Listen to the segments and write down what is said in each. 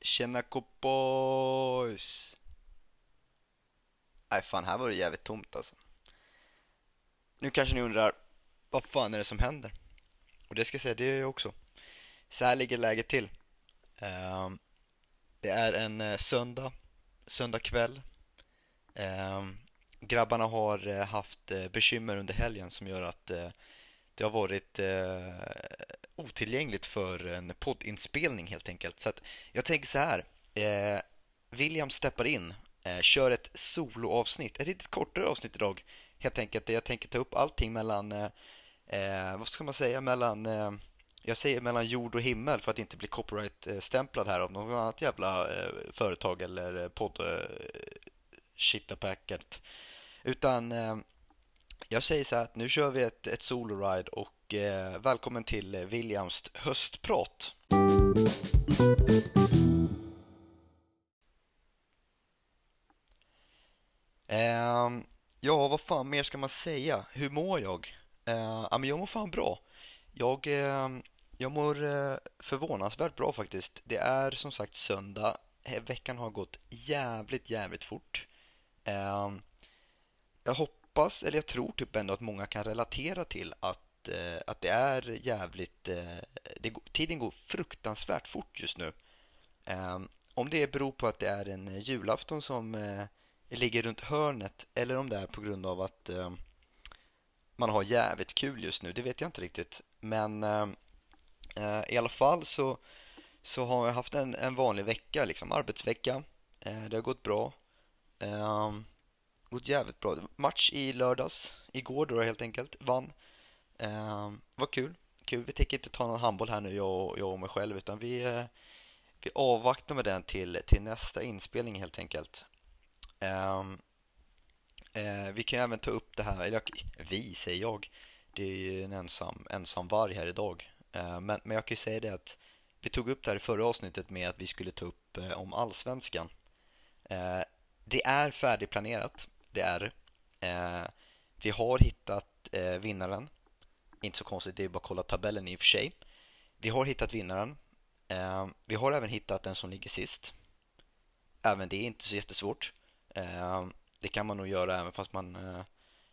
Tjena boys! Nej fan, här var det jävligt tomt alltså. Nu kanske ni undrar, vad fan är det som händer? Och det ska jag säga, det är jag också. Så här ligger läget till. Um, det är en uh, söndag, söndag kväll. Um, grabbarna har uh, haft uh, bekymmer under helgen som gör att det har varit otillgängligt för en poddinspelning helt enkelt. Så att jag tänker så här. Eh, William steppar in, eh, kör ett soloavsnitt, ett lite kortare avsnitt idag. Helt enkelt jag tänker ta upp allting mellan eh, eh, vad ska man säga, mellan eh, jag säger mellan jord och himmel för att inte bli copyright-stämplad här av något annat jävla eh, företag eller podd eh, Utan eh, jag säger så här att nu kör vi ett, ett solo-ride och eh, välkommen till eh, Williams höstprat. Eh, ja, vad fan mer ska man säga? Hur mår jag? Ehm, ja, men jag mår fan bra. Jag, ehm, jag mår eh, förvånansvärt bra faktiskt. Det är som sagt söndag. Veckan har gått jävligt, jävligt fort. Ehm, jag hoppas, eller jag tror typ ändå att många kan relatera till att, Eh, att det är jävligt... Eh, det, tiden går fruktansvärt fort just nu. Ehm, om det beror på att det är en julafton som eh, ligger runt hörnet eller om det är på grund av att man har jävligt kul just nu, det vet jag inte riktigt. Men eh, i alla fall så, så har jag haft en, en vanlig vecka, liksom arbetsvecka. Eh, det har gått bra. Eh, gått jävligt bra. Match i lördags, igår då helt enkelt, vann. Eh, vad kul. kul. Vi tänker inte ta någon handboll här nu, jag och, jag och mig själv, utan vi, eh, vi avvaktar med den till, till nästa inspelning helt enkelt. Ehm, eh, vi kan även ta upp det här, eller vi säger jag, det är ju en ensam, ensam varg här idag. Eh, men, men jag kan ju säga det att vi tog upp det här i förra avsnittet med att vi skulle ta upp eh, om allsvenskan. Eh, det är färdigplanerat, det är eh, Vi har hittat eh, vinnaren. Inte så konstigt, det är bara att kolla tabellen i och för sig. Vi har hittat vinnaren. Eh, vi har även hittat den som ligger sist. Även det är inte så jättesvårt. Eh, det kan man nog göra även fast man eh,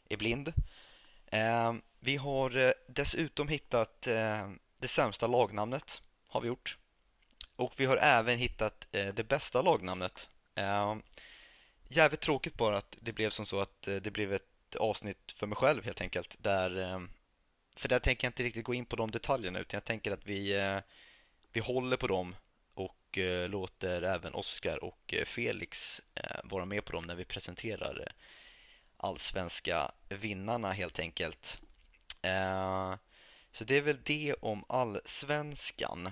är blind. Vi har dessutom hittat det sämsta lagnamnet. Har vi gjort. Och vi har även hittat det bästa lagnamnet. Jävligt tråkigt bara att det blev som så att det blev ett avsnitt för mig själv helt enkelt. Där, för där tänker jag inte riktigt gå in på de detaljerna utan jag tänker att vi, eh, vi håller på dem och eh, låter även Oskar och eh, Felix vara med på dem när vi presenterar allsvenska vinnarna helt enkelt. Så det är väl det om allsvenskan.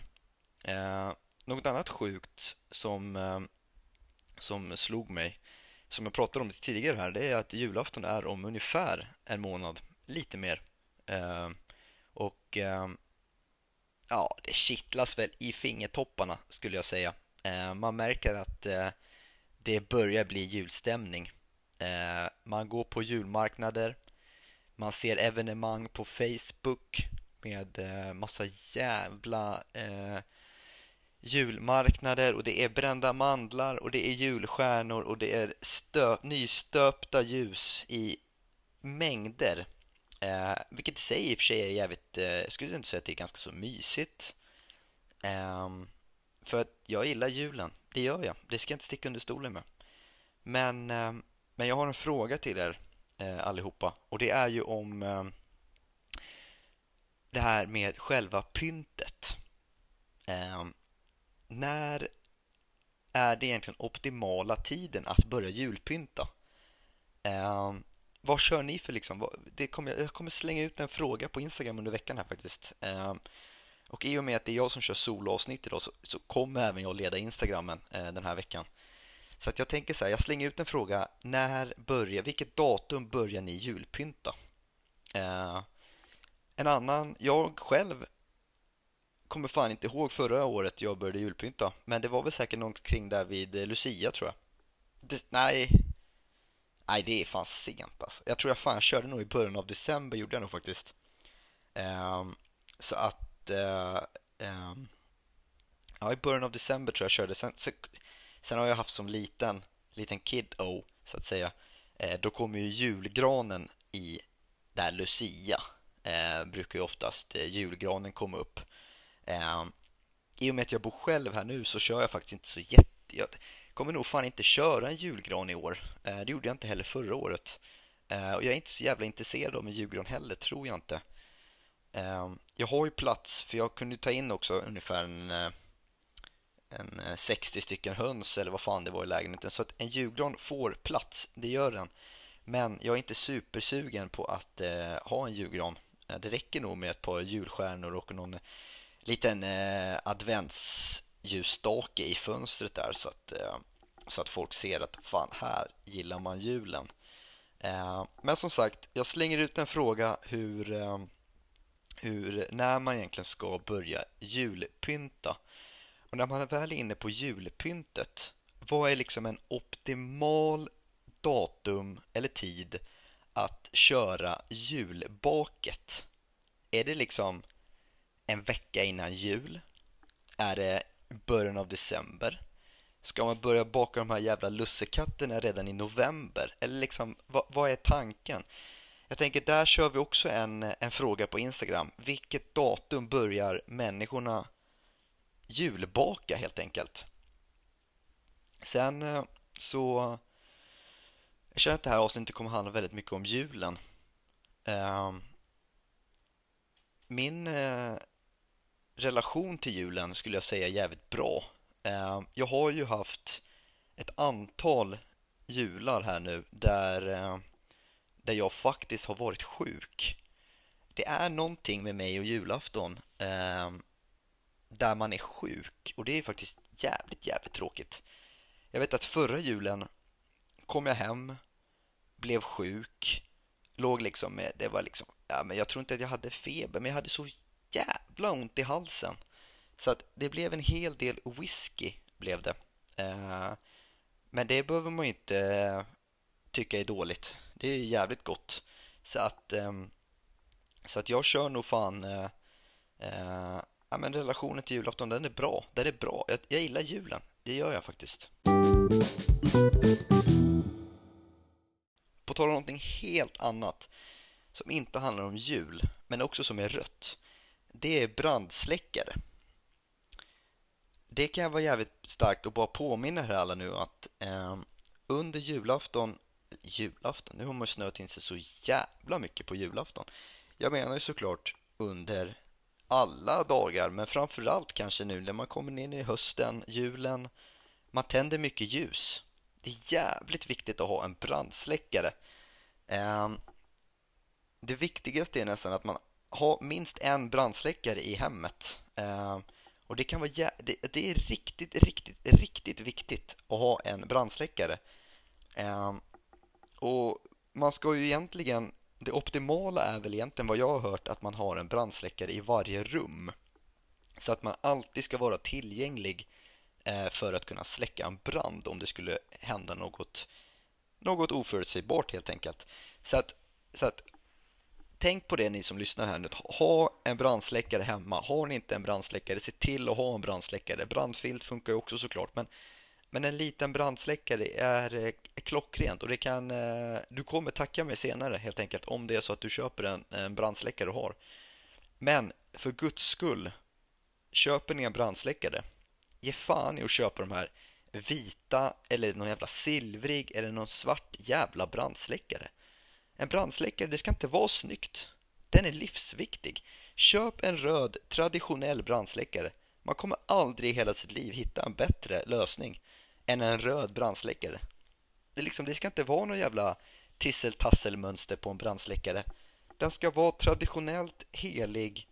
Något annat sjukt som, som slog mig, som jag pratade om tidigare här, det är att julafton är om ungefär en månad, lite mer. Ehm, och ehm, ja, det kittlas väl i fingertopparna skulle jag säga. Eh, man märker att eh, det börjar bli julstämning. Eh, man går på julmarknader, man ser evenemang på Facebook med eh, massa jävla eh, julmarknader och det är brända mandlar och det är julstjärnor och det är stö nystöpta ljus i mängder. Eh, vilket i sig i och för sig är jävligt, eh, jag skulle inte säga att det är ganska så mysigt. Eh, för att jag gillar julen, det gör jag. Det ska jag inte sticka under stolen med. Men, eh, men jag har en fråga till er eh, allihopa och det är ju om eh, det här med själva pyntet. Eh, när är det egentligen optimala tiden att börja julpynta? Ehm, vad kör ni för liksom? Det kommer, jag kommer slänga ut en fråga på Instagram under veckan här faktiskt. Ehm, och i och med att det är jag som kör soloavsnitt idag så, så kommer även jag leda Instagrammen eh, den här veckan. Så att jag tänker så här, jag slänger ut en fråga. När börjar, vilket datum börjar ni julpynta? Ehm, en annan, jag själv kommer fan inte ihåg förra året jag började julpynta. Men det var väl säkert någon kring där vid Lucia tror jag. Det, nej, Nej, det är fan sent alltså. Jag tror jag fan jag körde nog i början av december, gjorde jag nog faktiskt. Um, så att... Uh, um, ja, i början av december tror jag körde. Sen, sen, sen har jag haft som liten, liten kid-o så att säga. Eh, då kommer ju julgranen i där Lucia. Eh, brukar ju oftast eh, julgranen komma upp. Eh, I och med att jag bor själv här nu så kör jag faktiskt inte så jätte... Jag kommer nog fan inte köra en julgran i år. Eh, det gjorde jag inte heller förra året. Eh, och jag är inte så jävla intresserad av en julgran heller, tror jag inte. Ehm, jag har ju plats, för jag kunde ta in också ungefär en, eh, en 60 stycken höns eller vad fan det var i lägenheten. Så att en julgran får plats, det gör den. Men jag är inte supersugen på att eh, ha en julgran. Det räcker nog med ett par julstjärnor och någon liten eh, ljusstake i fönstret där så att, eh, så att folk ser att fan, här gillar man julen. Eh, men som sagt, jag slänger ut en fråga hur, eh, hur, när man egentligen ska börja julpynta. Och när man är väl inne på julpyntet, vad är liksom en optimal datum eller tid att köra julbaket? Är det liksom en vecka innan jul? Är det början av december? Ska man börja baka de här jävla lussekatterna redan i november? Eller liksom, vad, vad är tanken? Jag tänker, där kör vi också en, en fråga på Instagram. Vilket datum börjar människorna julbaka helt enkelt? Sen eh, så... Jag känner att det här avsnittet kommer handla väldigt mycket om julen. Ehm, min eh, relation till julen skulle jag säga är jävligt bra. Eh, jag har ju haft ett antal jular här nu där, eh, där jag faktiskt har varit sjuk. Det är någonting med mig och julafton eh, där man är sjuk och det är faktiskt jävligt, jävligt tråkigt. Jag vet att förra julen kom jag hem, blev sjuk, låg liksom med, det var liksom, ja men jag tror inte att jag hade feber men jag hade så jävla ont i halsen. Så att det blev en hel del whisky blev det. Eh, men det behöver man ju inte eh, tycka är dåligt. Det är ju jävligt gott. Så att, eh, så att jag kör nog fan eh, eh, ja, men relationen till julafton, den är bra. Den är bra. Jag, jag gillar julen. Det gör jag faktiskt. På tal om någonting helt annat som inte handlar om jul, men också som är rött. Det är brandsläckare det kan vara jävligt starkt att bara påminna er alla nu att eh, under julafton, julafton, nu har man snöat in sig så jävla mycket på julafton. Jag menar ju såklart under alla dagar, men framförallt kanske nu när man kommer in i hösten, julen, man tänder mycket ljus. Det är jävligt viktigt att ha en brandsläckare. Eh, det viktigaste är nästan att man ha minst en brandsläckare i hemmet. Eh, och det kan vara det, det, är riktigt, riktigt, riktigt viktigt att ha en brandsläckare. Eh, och man ska ju egentligen, det optimala är väl egentligen vad jag har hört att man har en brandsläckare i varje rum. Så att man alltid ska vara tillgänglig eh, för att kunna släcka en brand om det skulle hända något, något oförutsägbart helt enkelt. Så att, så att tänk på det ni som lyssnar här nu. Ha en brandsläckare hemma. Har ni inte en brandsläckare, se till att ha en brandsläckare. Brandfilt funkar ju också såklart, men, men en liten brandsläckare är, är klockrent och det kan, eh, du kommer tacka mig senare helt enkelt om det är så att du köper en, en brandsläckare och har. Men för guds skull, köper ni en brandsläckare, ge fan i att köpa de här vita eller någon jävla silvrig eller någon svart jävla brandsläckare. En brandsläckare, det ska inte vara snyggt. Den är livsviktig. Köp en röd traditionell brandsläckare. Man kommer aldrig i hela sitt liv hitta en bättre lösning än en röd brandsläckare. Det, liksom, det ska inte vara någon jävla tisseltasselmönster på en brandsläckare. Den ska vara traditionellt helig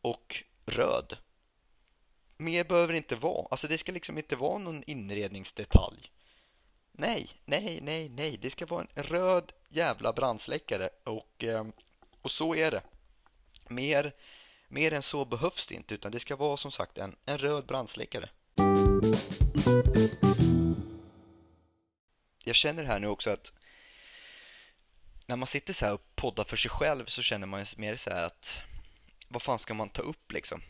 och röd. Mer behöver det inte vara. Alltså det ska liksom inte vara någon inredningsdetalj. Nej, nej, nej, nej. Det ska vara en röd jävla brandsläckare och, ehm, och så är det. Mer, mer än så behövs det inte utan det ska vara som sagt en, en röd brandsläckare. Jag känner här nu också att när man sitter så här och poddar för sig själv så känner man mer så här att vad fan ska man ta upp liksom?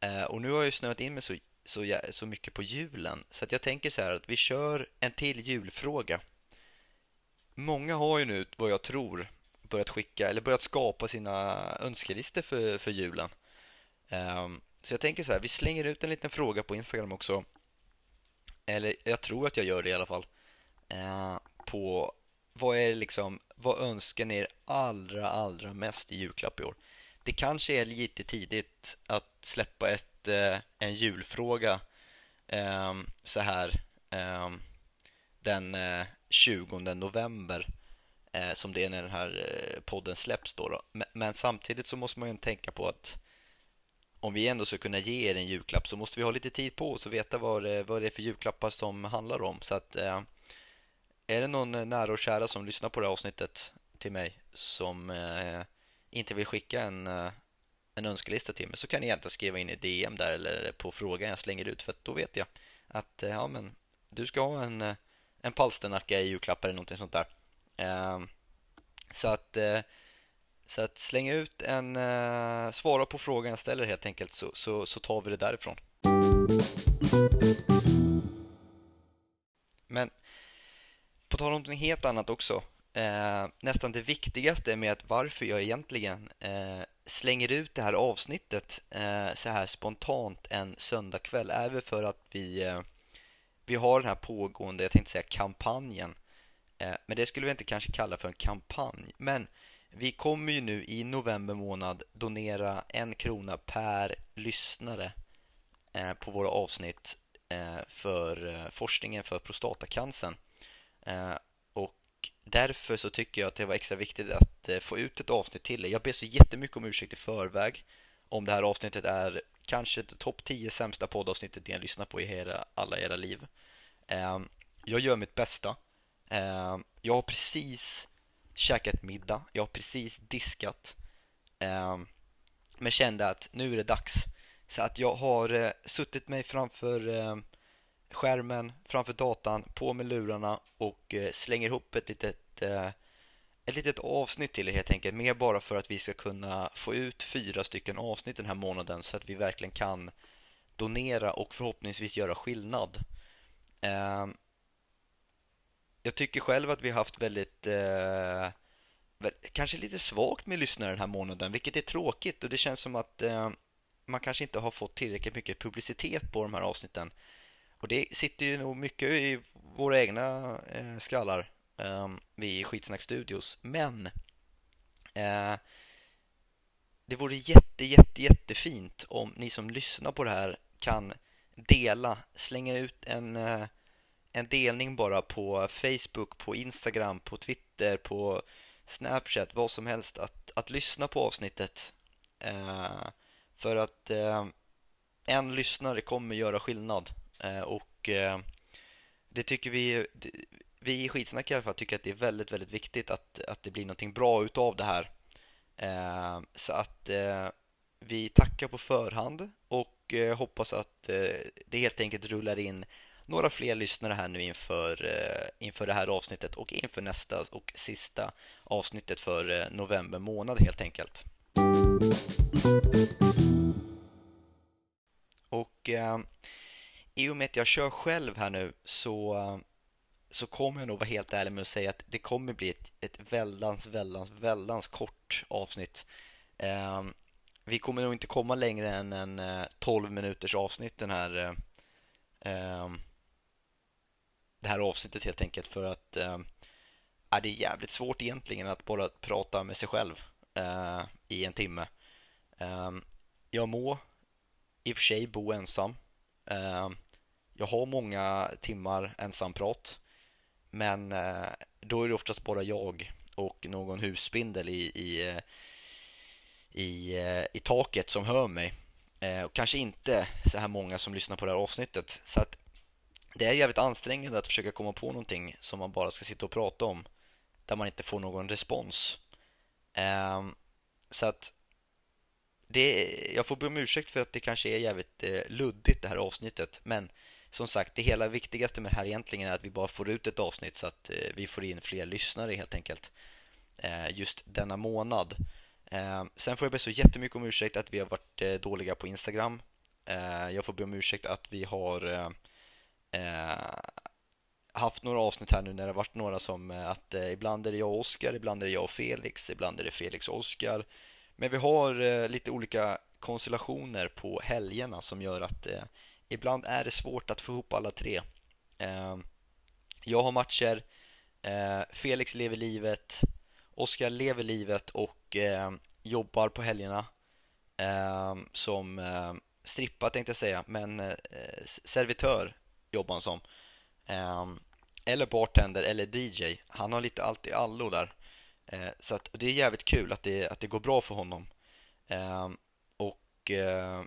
Eh, och nu har jag ju snöat in mig så så, så mycket på julen. Så att jag tänker så här att vi kör en till julfråga. Många har ju nu, vad jag tror, börjat skicka eller börjat skapa sina önskelistor för, för julen. Um, så jag tänker så här, vi slänger ut en liten fråga på Instagram också. Eller jag tror att jag gör det i alla fall. Uh, på vad är liksom, vad önskar ni er allra, allra mest i julklapp i år? Det kanske är lite tidigt att släppa ett, uh, en julfråga um, så här um, den uh, 20 november eh, som det är när den här eh, podden släpps då, då. Men, samtidigt så måste man ju tänka på att om vi ändå ska kunna ge er en julklapp så måste vi ha lite tid på oss och veta vad det, vad det är för julklappar som handlar om. Så att eh, är det någon eh, nära och kära som lyssnar på det här avsnittet till mig som eh, inte vill skicka en, eh, en önskelista till mig så kan ni egentligen skriva in i DM där eller på frågan jag slänger ut för att då vet jag att eh, ja men du ska ha en, eh, en palsternacka i julklapp eller någonting sånt där. Ehm, så att, eh, så att slänga ut en, eh, svara på frågan jag ställer helt enkelt så, så, så tar vi det därifrån. Men på tal om något helt annat också. Eh, nästan det viktigaste med att varför jag egentligen eh, slänger ut det här avsnittet eh, så här spontant en söndagkväll är väl för att vi, eh, vi har den här pågående, jag tänkte säga kampanjen Eh, men det skulle vi inte kanske kalla för en kampanj. Men vi kommer ju nu i november månad donera en krona per lyssnare eh, på våra avsnitt eh, för eh, forskningen för prostatacancern. Eh, och därför så tycker jag att det var extra viktigt att eh, få ut ett avsnitt till er. Jag ber så jättemycket om ursäkt i förväg om det här avsnittet är kanske topp 10 sämsta poddavsnittet ni har lyssnat på i hela, alla era liv. Ehm, jag gör mitt bästa Eh, jag har precis käkat middag, jag har precis diskat. Eh, men kände att nu är det dags. Så att jag har eh, suttit mig framför eh, skärmen, framför datan, på med lurarna och eh, slänger ihop ett litet, eh, ett litet avsnitt till er helt enkelt. Mer bara för att vi ska kunna få ut fyra stycken avsnitt den här månaden så att vi verkligen kan donera och förhoppningsvis göra skillnad. Ehm, jag tycker själv att vi har haft väldigt eh, kanske lite svagt med lyssnare den här månaden, vilket är tråkigt och det känns som att eh, man kanske inte har fått tillräckligt mycket publicitet på de här avsnitten. Och det sitter ju nog mycket i våra egna eh, skallar, eh, vi Skitsnack Studios. Men eh, det vore jätte, jätte, jättefint om ni som lyssnar på det här kan dela, slänga ut en eh, en delning bara på Facebook, på Instagram, på Twitter, på Snapchat, vad som helst att, att lyssna på avsnittet. Eh, för att eh, en lyssnare kommer göra skillnad eh, och eh, det tycker vi vi i Skitsnack i alla fall tycker att det är väldigt, väldigt viktigt att, att det blir någonting bra utav det här. Eh, så att eh, vi tackar på förhand och eh, hoppas att eh, det helt enkelt rullar in några fler lyssnare här nu inför, eh, inför det här avsnittet och inför nästa och sista avsnittet för eh, november månad helt enkelt. Och eh, i och med att jag kör själv här nu så, så kommer jag nog vara helt ärlig med att säga att det kommer bli ett, ett väldans, väldans, väldans kort avsnitt. Eh, vi kommer nog inte komma längre än en eh, 12 minuters avsnitt den här eh, ehm, det här avsnittet helt enkelt för att eh, det är jävligt svårt egentligen att bara prata med sig själv eh, i en timme. Eh, jag må i och för sig bo ensam. Eh, jag har många timmar ensamprat men eh, då är det oftast bara jag och någon husspindel i, i, eh, i, eh, i taket som hör mig. Eh, och kanske inte så här många som lyssnar på det här avsnittet. Så att det är jävligt ansträngande att försöka komma på någonting som man bara ska sitta och prata om där man inte får någon respons. Så att det, jag får be om ursäkt för att det kanske är jävligt eh, luddigt det här avsnittet men som sagt det hela viktigaste med det här egentligen är att vi bara får ut ett avsnitt så att eh, vi får in fler lyssnare helt enkelt eh, just denna månad. Eh, sen får jag be så jättemycket om ursäkt att vi har varit dåliga på Instagram jag får be om ursäkt att vi har haft några avsnitt här nu när det har varit några som att ibland är det jag och Oskar, ibland är det jag och Felix, ibland är det Felix och Oskar. Men vi har lite olika konstellationer på helgerna som gör att ibland är det svårt att få ihop alla tre. Ehm, jag har matcher, eh, Felix lever livet, Oskar lever livet och eh, jobbar på helgerna ehm, som ehm, strippa tänkte jag säga, men eh, servitör jobbar han som. Eh, eller bartender eller DJ. Han har lite allt i allo där. Eh, så att, det är jävligt kul att det, att det går bra för honom. Och eh,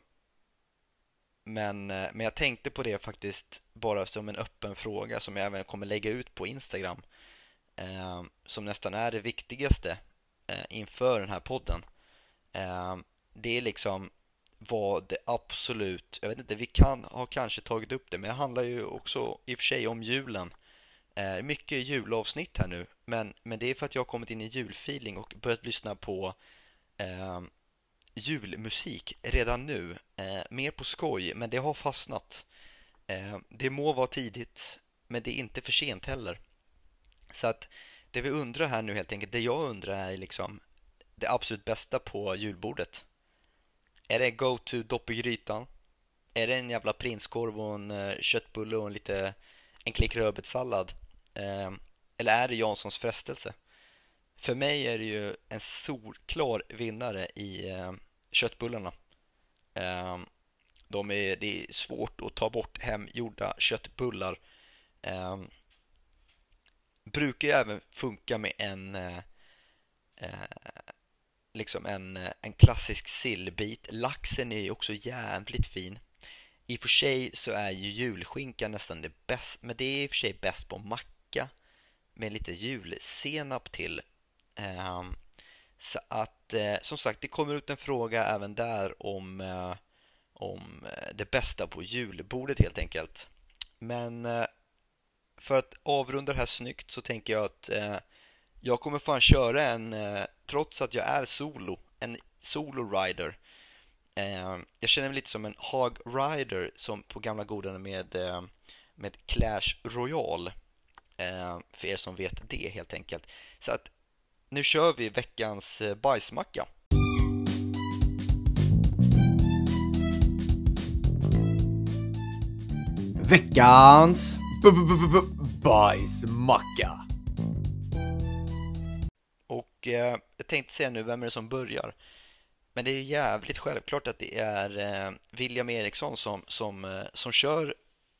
men, eh, men jag tänkte på det faktiskt bara som en öppen fråga som jag även kommer lägga ut på Instagram. Eh, som nästan är det viktigaste eh, inför den här podden. Eh, det är liksom vad det absolut, jag vet inte, vi kan ha kanske tagit upp det, men det handlar ju också i och för sig om julen. Eh, mycket julavsnitt här nu, men, men det är för att jag har kommit in i julfeeling och börjat lyssna på eh, julmusik redan nu. Eh, mer på skoj, men det har fastnat. Eh, det må vara tidigt, men det är inte för sent heller. Så att det vi undrar här nu helt enkelt, det jag undrar är liksom det absolut bästa på julbordet. Är det go-to dopp i grytan? Är det en jävla prinskorv och en uh, köttbulle och en lite en klick rödbetssallad? Uh, eller är det Janssons frestelse? För mig är det ju en solklar vinnare i uh, köttbullarna. Ehm, de är, det är svårt att ta bort hemgjorda köttbullar. Ehm, brukar ju även funka med en eh, eh, liksom en, eh, en klassisk sillbit. Laxen är ju också jävligt fin. I och för sig så är ju julskinka nästan det bästa, men det är i och för sig bäst på macka med lite julsenap till. Um, så att eh, som sagt, det kommer ut en fråga även där om, eh, om eh, det bästa på julbordet helt enkelt. Men eh, för att avrunda det här snyggt så tänker jag att eh, jag kommer fan köra en, eh, trots att jag är solo, en solo-rider. Eh, jag känner mig lite som en hog rider som på gamla goda med, eh, med Clash Royale. Eh, för er som vet det helt enkelt. Så att nu kör vi veckans bajsmacka. Veckans bajsmacka. eh, jag tänkte säga nu, vem är det som börjar? Men det är jävligt självklart att det är eh, William Eriksson som, som, eh, som kör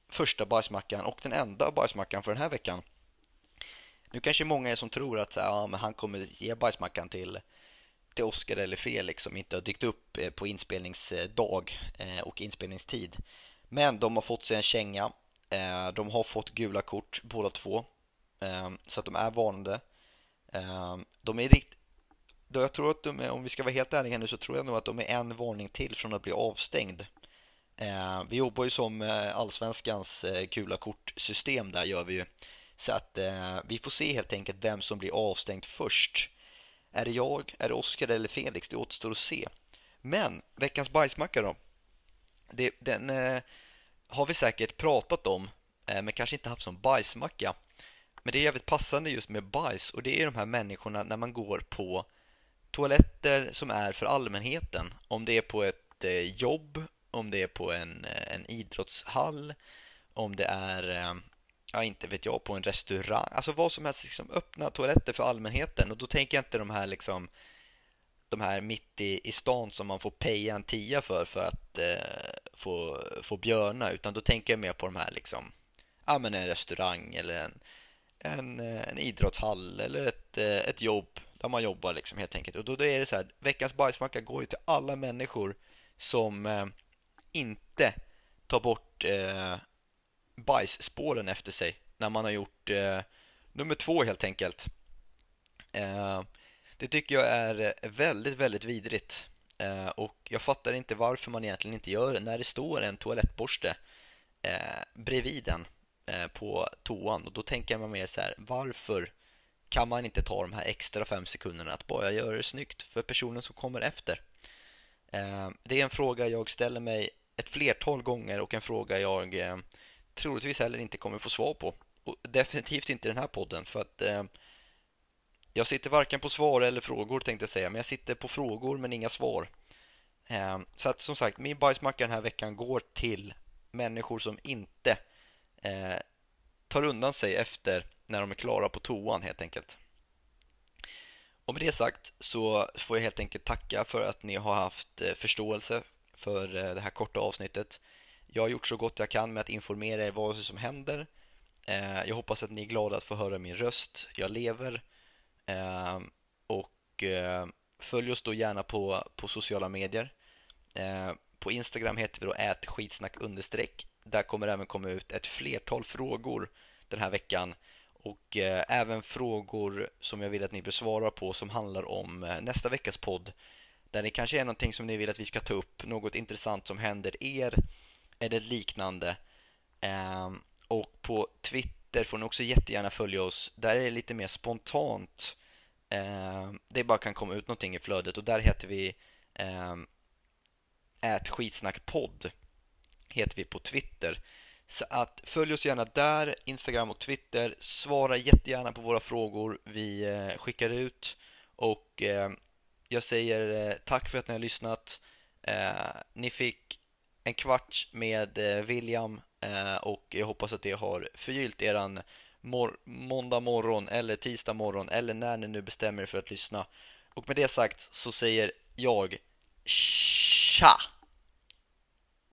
första bajsmackan och den enda bajsmackan för den här veckan. Nu kanske många är som tror att ja, men han kommer ge bajsmackan till, till Oscar eller Felix som inte har dykt upp eh, på inspelningsdag eh, och inspelningstid. Men de har fått sig en känga. Eh, de har fått gula kort båda två. Så att de är varnade. De är rikt... Jag tror att de är, om vi ska vara helt ärliga nu så tror jag nog att de är en varning till från att bli avstängd. Vi jobbar ju som allsvenskans gula kortsystem där gör vi ju. Så att eh, vi får se helt enkelt vem som blir avstängd först. Är det jag, är det Oskar eller Felix? Det återstår att se. Men veckans bajsmacka då? Det, den eh, har vi säkert pratat om, eh, men kanske inte haft som bajsmacka. Men det är jävligt passande just med bajs och det är de här människorna när man går på toaletter som är för allmänheten. Om det är på ett eh, jobb, om det är på en, eh, en idrottshall, om det är, eh, ja inte vet jag, på en restaurang. Alltså vad som helst, liksom öppna toaletter för allmänheten. Och då tänker jag inte de här liksom de här mitt i, i stan som man får peja en tia för för att eh, få, få björna utan då tänker jag mer på de här liksom ja men en restaurang eller en en, eh, en idrottshall eller ett, eh, ett jobb där man jobbar liksom helt enkelt. Och då, då är det så här, veckans bajsmacka går ju till alla människor som eh, inte tar bort eh, bajsspåren efter sig när man har gjort eh, nummer två helt enkelt. Eh, det tycker jag är väldigt, väldigt vidrigt. Eh, och jag fattar inte varför man egentligen inte gör det när det står en toalettborste eh, bredvid den. Eh, på toan och då tänker man mer så här varför kan man inte ta de här extra fem sekunderna att bara göra det snyggt för personen som kommer efter? Eh, det är en fråga jag ställer mig ett flertal gånger och en fråga jag eh, troligtvis heller inte kommer få svar på. Och definitivt inte i den här podden för att eh, jag sitter varken på svar eller frågor tänkte jag säga, men jag sitter på frågor men inga svar. Eh, så att som sagt, min bajsmacka den här veckan går till människor som inte eh, tar undan sig efter när de är klara på toan helt enkelt. Och med det sagt så får jag helt enkelt tacka för att ni har haft eh, förståelse för eh, det här korta avsnittet. Jag har gjort så gott jag kan med att informera er vad som händer. Eh, jag hoppas att ni är glada att få höra min röst. Jag lever. Eh, och eh, följ oss då gärna på, på sociala medier. På Instagram heter vi då ätskitsnack understreck. Där kommer även komma ut ett flertal frågor den här veckan och även frågor som jag vill att ni besvarar på som handlar om nästa veckas podd. Där det kanske är någonting som ni vill att vi ska ta upp, något intressant som händer er eller liknande. Eh, och på Twitter får ni också jättegärna följa oss. Där är det lite mer spontant. Ehm, det bara kan komma ut någonting i flödet och där heter vi ehm, ät skitsnackpodd heter vi på Twitter. Så att följ oss gärna där, Instagram och Twitter. Svara jättegärna på våra frågor vi eh, skickar ut. Och eh, jag säger eh, tack för att ni har lyssnat. Ehm, ni fick en kvart med eh, William eh, och jag hoppas att det har förgyllt eran mor måndag morgon eller tisdag morgon eller när ni nu bestämmer er för att lyssna. Och med det sagt så säger jag Tja!